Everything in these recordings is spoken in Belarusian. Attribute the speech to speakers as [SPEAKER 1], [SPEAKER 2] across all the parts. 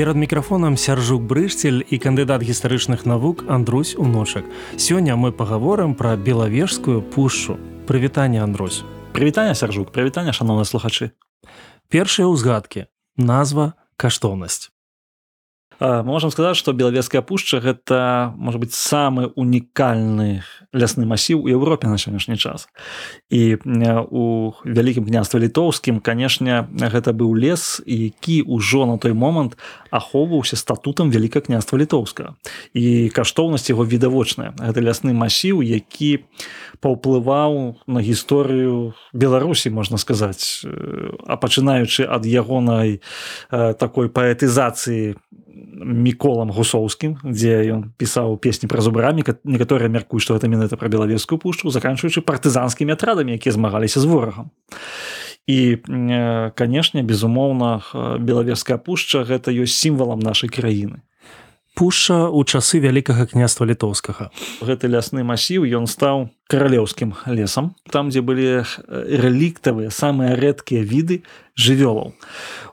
[SPEAKER 1] перад мікрафонам сяржук брышцель і кандыдат гістарычных навук Андрусь уночак. Сёння мы пагаворым пра белавежскую пушчу. Прывітанне Андрусь.
[SPEAKER 2] Прывітанне сяржук прывітанне шаноўныя слухачы.
[SPEAKER 1] Першыя ўзгадкі. Назва каштоўнасць
[SPEAKER 2] можам сказаць што белавеская пушча гэта можа быть самы унікальны лясны масіў у Еўропе на сённяшні час. І у вялікім княстве літоўскім канешне гэта быў лес які ўжо на той момант ахоўваўся статутам вяліка княства літоўска і каштоўнасць яго відавочная гэта лясны масіў які паўплываў на гісторыю беларусі можна сказаць. А пачынаючы ад ягонай такой паэтызацыі міколам гусоўскім дзе ён пісаў песні пра зубрамі некаторыя мяркуюць што гэта менавіта пра белавескую пушчу заканчваючы партызанскімі атрадамі якія змагаліся з ворагам і канешне безумоўна белавеская пушча гэта ёсць сімвалам нашай краіны
[SPEAKER 1] пушча ў часы вялікага княства літоўскага.
[SPEAKER 2] Гэты лясны масіў ён стаў каралеўскім лесам там дзе былі рэліктавыя самыя рэдкія віды жывёлаў.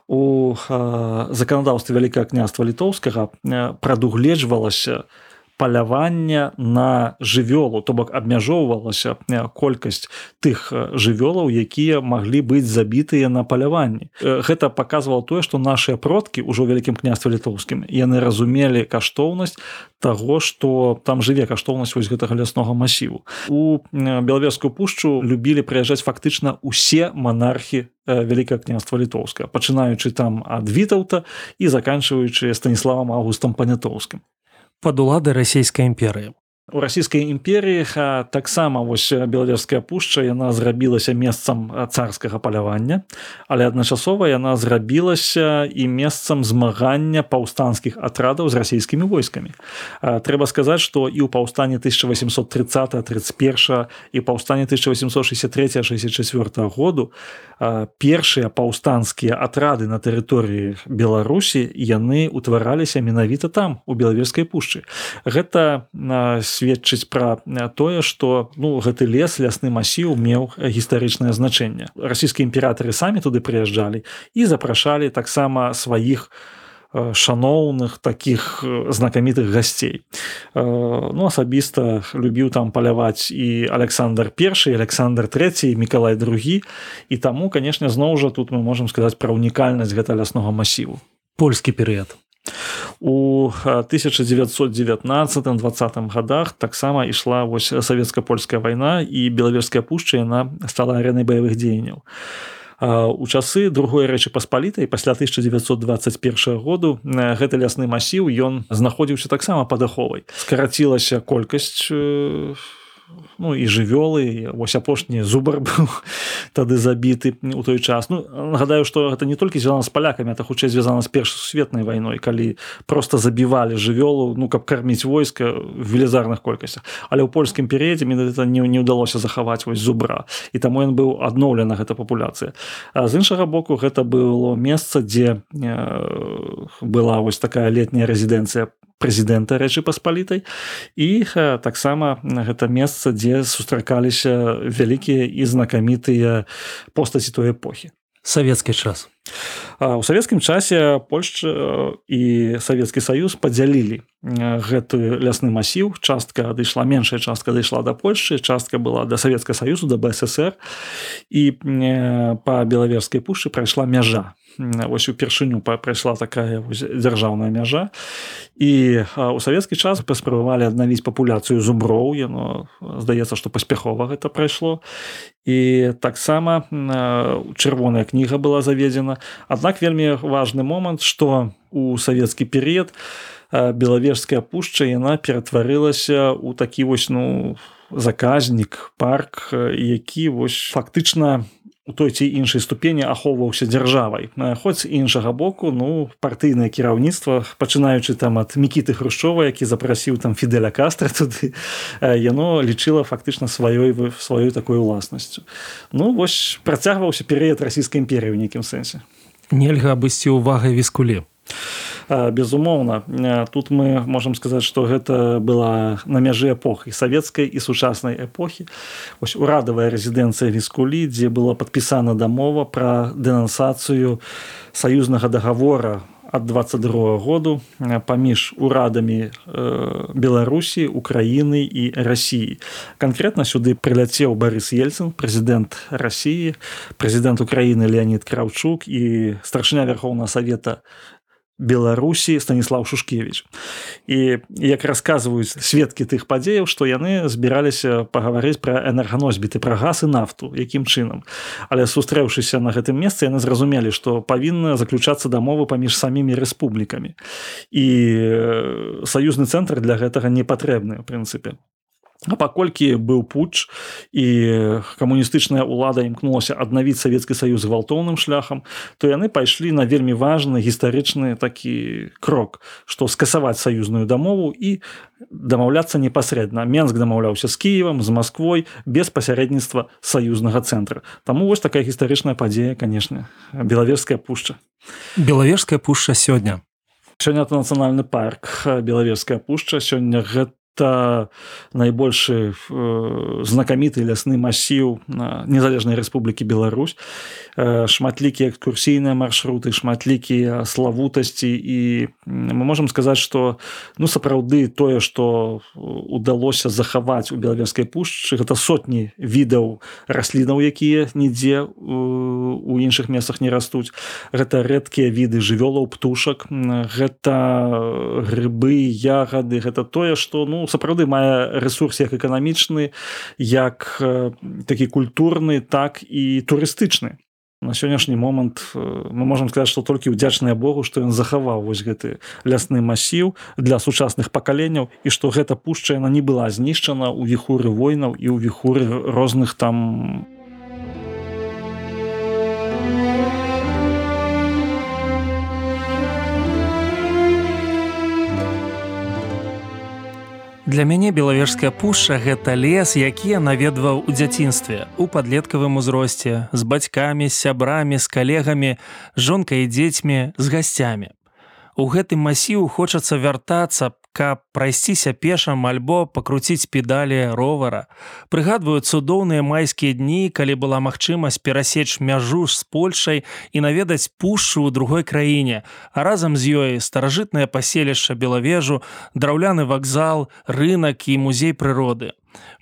[SPEAKER 2] У заканадаўстве вялікага княства літоўскага прадугледжвалася у палявання на жывёлу то бок абмяжоўвалася колькасць тых жывёлаў якія маглі быць забітыя на паляванні. Гэта паказвала тое што нашыя продкі ўжо вялікім княстве літоўскім яны разумелі каштоўнасць таго што там жыве каштоўнасць вось гэтага ляснога масіву. У белавежскую пушчу любілі прыязджаць фактычна усе манархі вялікае княства літоўска пачынаючы там ад вітаўта і заканчваючы станіславам августам панятоўскім
[SPEAKER 1] пад улады расійскай імперыі
[SPEAKER 2] у расійскай імперіі таксама вось белавежская пушча яна зрабілася месцам царскага палявання але адначасова яна зрабілася і месцам змагання паўстанцкіх атрадаў з расійскімі войскамі. Трэба сказаць што і ў паўстане 1830 31 і паўстане 1863 64 году першыя паўстанцкія атрады на тэрыторыі беларусі яны утвараліся менавіта там у белавежскай пушчы. Гэта на сведчыць пра тое што ну гэты лес лясны масіў меў гістарычнае значэнне. Расійскія імператары самі туды прыязджалі і запрашалі таксама сваіх шаноўных таких знакамітых гасцей. Ну асабіста любіў там паляваць і александр першы александр третий мікалай другі. І таму канешне зноў жа тут мы можемм сказаць пра унікальнасць гэта ляснога масіву.
[SPEAKER 1] Польскі перыяд
[SPEAKER 2] у 1919 20 годах таксама ішла вось савецка-польская вайна і белавежская пушча яна стала арэнай баявых дзеянняў. У часы другой рэчы паспалітай пасля 1921 году гэты лясны масіў ён знаходзіўся таксама пад аховай. Скарацілася колькасць у ну і жывёлы вось апошні зубар быў тады забіты у той час. Ну нагадаю што гэта не толькі звязана з палякамі это хутчэй звязана з першай сусветнай вайной калі просто забівалі жывёлу ну каб карміць войска велізарных колькасцях. Але ў польскім перыядзе менавіта не, не ўдалося захаваць вось зубра і таму ён быў адноўлена гэта папуляцыя. З іншага боку гэта было месца дзе была вось такая летняя рэзідэнцыя прэзідэнта рэчы паспалітай. І таксама гэта месца дзе сустракаліся вялікія і знакамітыя постаці той эпохі.
[SPEAKER 1] Савецкі час.
[SPEAKER 2] У савецкім часе Польшча і савецкі саюз падзялілі гэты лясны масіў. Частка адышла меншая частка дайшла да Польшчы частка была да савецка саюзу да бСр і па белаверскай пушчы прайшла мяжа вось упершыню прайшла такая дзяржаўная мяжа. І у савецкі час паспрабавалі аднавіць папуляцыю зуброў. Яно здаецца што паспяхова гэта прайшло. І таксама чырвоная кніга была заведзена. Аднак вельмі важны момант што у савецкі перыяд белавежская пушча яна ператварылася ў такі вось ну заказнік парк які вось фактычна у той ці іншай ступені ахоўваўся дзяржавай. Хоць іншага боку ну партыйнае кіраўніцтва пачынаючы там ад мікіты хрушчова які запрасіў там фідэля кастра туды яно лічыла фактычна сваёй сваёй такой уласнасцю. Ну вось працягваўся перыяд расійскай імперыі ў нейкім сэнсе.
[SPEAKER 1] Нельга абысці увагай віскуле
[SPEAKER 2] безумоўна тут мы можемм сказаць что гэта была на мяжы эпохі савецкай і сучаснай эпохі ось урадавая рэзідэнцыя віскулі дзе была падпісана дамова пра дэнансацыю саюзнага дагавора ад 22 году паміж урадамі э, беларусі украіны і рассіі канкрэтна сюды прыляцеў барыс ельцын прэзідэнт рассіі прэзідэнт украіны леонид краўчук і старшыня верхоўна савета беларусі станіслав шушкевич. І як расказваюць сведкі тых падзеяў што яны збіраліся пагаварыць пра энерганосьбіты пра газ і нафту якім чынам. Але сустрэўшыся на гэтым месцы яны зразумелі што павінна заключацца дамовы паміж самімі рэспублікамі. І саюзны цэнтр для гэтага не патрэбны в прынцыпе А паколькі быў путч і камуністычная ўлада імкнулася аднавіць савецкі саюз гвалтоўным шляхам, то яны пайшлі на вельмі важны гістарычны такі крок, што скасаваць саюзную дамову і дамаўляцца непасрэдна. Менск дамаўляўся з Кіевам, з Масквой без пасярэдніцтва саюзнага цэнтра. Таму вось такая гістарычная падзея, канешне, белавежская пушча.
[SPEAKER 1] Белавежская пушча сёння.
[SPEAKER 2] Сёння это нацыянальны парк белавежская пушча сёння гэта это найбольшы э, знакаміты лясны масіў на незалежнай рэспублікі Беларусь. Э, шматлікія экскурсійныя маршруты шматлікія славутасці і мы можемм сказаць что ну сапраўды тое что удалося захаваць у белавежскай пушчы гэта сотні відаў раслінаў якія нідзе у іншых месцах не растуць гэта рэдкія віды жывёлаў птушак гэта грыбы ягады гэта тое что ну сапраўды мае ресурс як эканамічны як э, такі культурны так і турыстычны. На сённяшні момант э, мы можемм сказаць што толькі ўдзячныя Богу што ён захаваў вось гэты лясны масіў для сучасных пакаленняў і што гэта пушча яна не была знішчана ў віхуры войнаў і ў віхуры розных там
[SPEAKER 1] Для мяне белавежская пушча гэта лес, які я наведваў у дзяцінстве, у падлеткавым узросце, з бацькамі, з сябрамі, з калегамі, жонкай і дзецьмі, з гасцямі. У гэтым масіў хочацца вяртацца, каб прайсціся пешам альбо пакруціць педалі ровара. Прыгадваюць цудоўныя майскія дні, калі была магчымасць перасеч мяжу з Польшай і наведаць пушчу ў другой краіне, а разам з ёй старажытнае паселішча белавежу, драўляны вакзал, рынак і музей прыроды.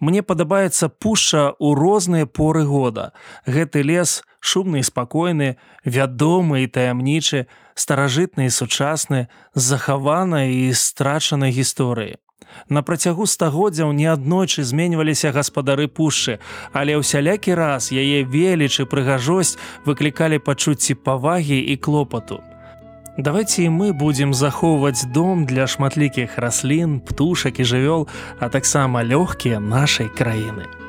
[SPEAKER 1] Мне падабаецца пушча ў розныя поры года. Гэты лес шумны і спакойны, вядомы і таямнічы, старажытны і сучасны, захаванай і страчанай гісторыі. На працягу стагоддзяў неаднойчы зменьваліся гаспадары пушчы, але ўсялякі раз яе веліч і прыгажосць выклікалі пачуцці павагі і клопату. Давайце і мы будзем захоўваць дом для шматлікіх раслін, птушак і жывёл, а таксама лёгкія нашай краіны.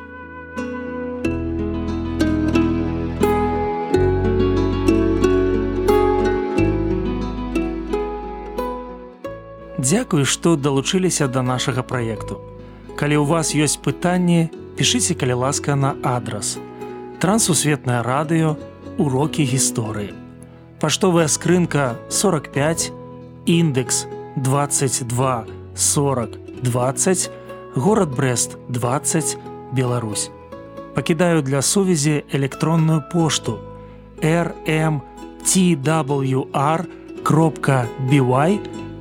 [SPEAKER 1] Дзякую, што далучыліся да нашага праекту. Калі ў вас ёсць пытанні, пішыце калі ласка на адрас. Трансусветнае радыё, урокі гісторыі. Паштовая скрынка 45, індекс 22 40 20, горад Брест 20, Беларусь. Пакідаю для сувязі электронную пошту rmtwr кропка by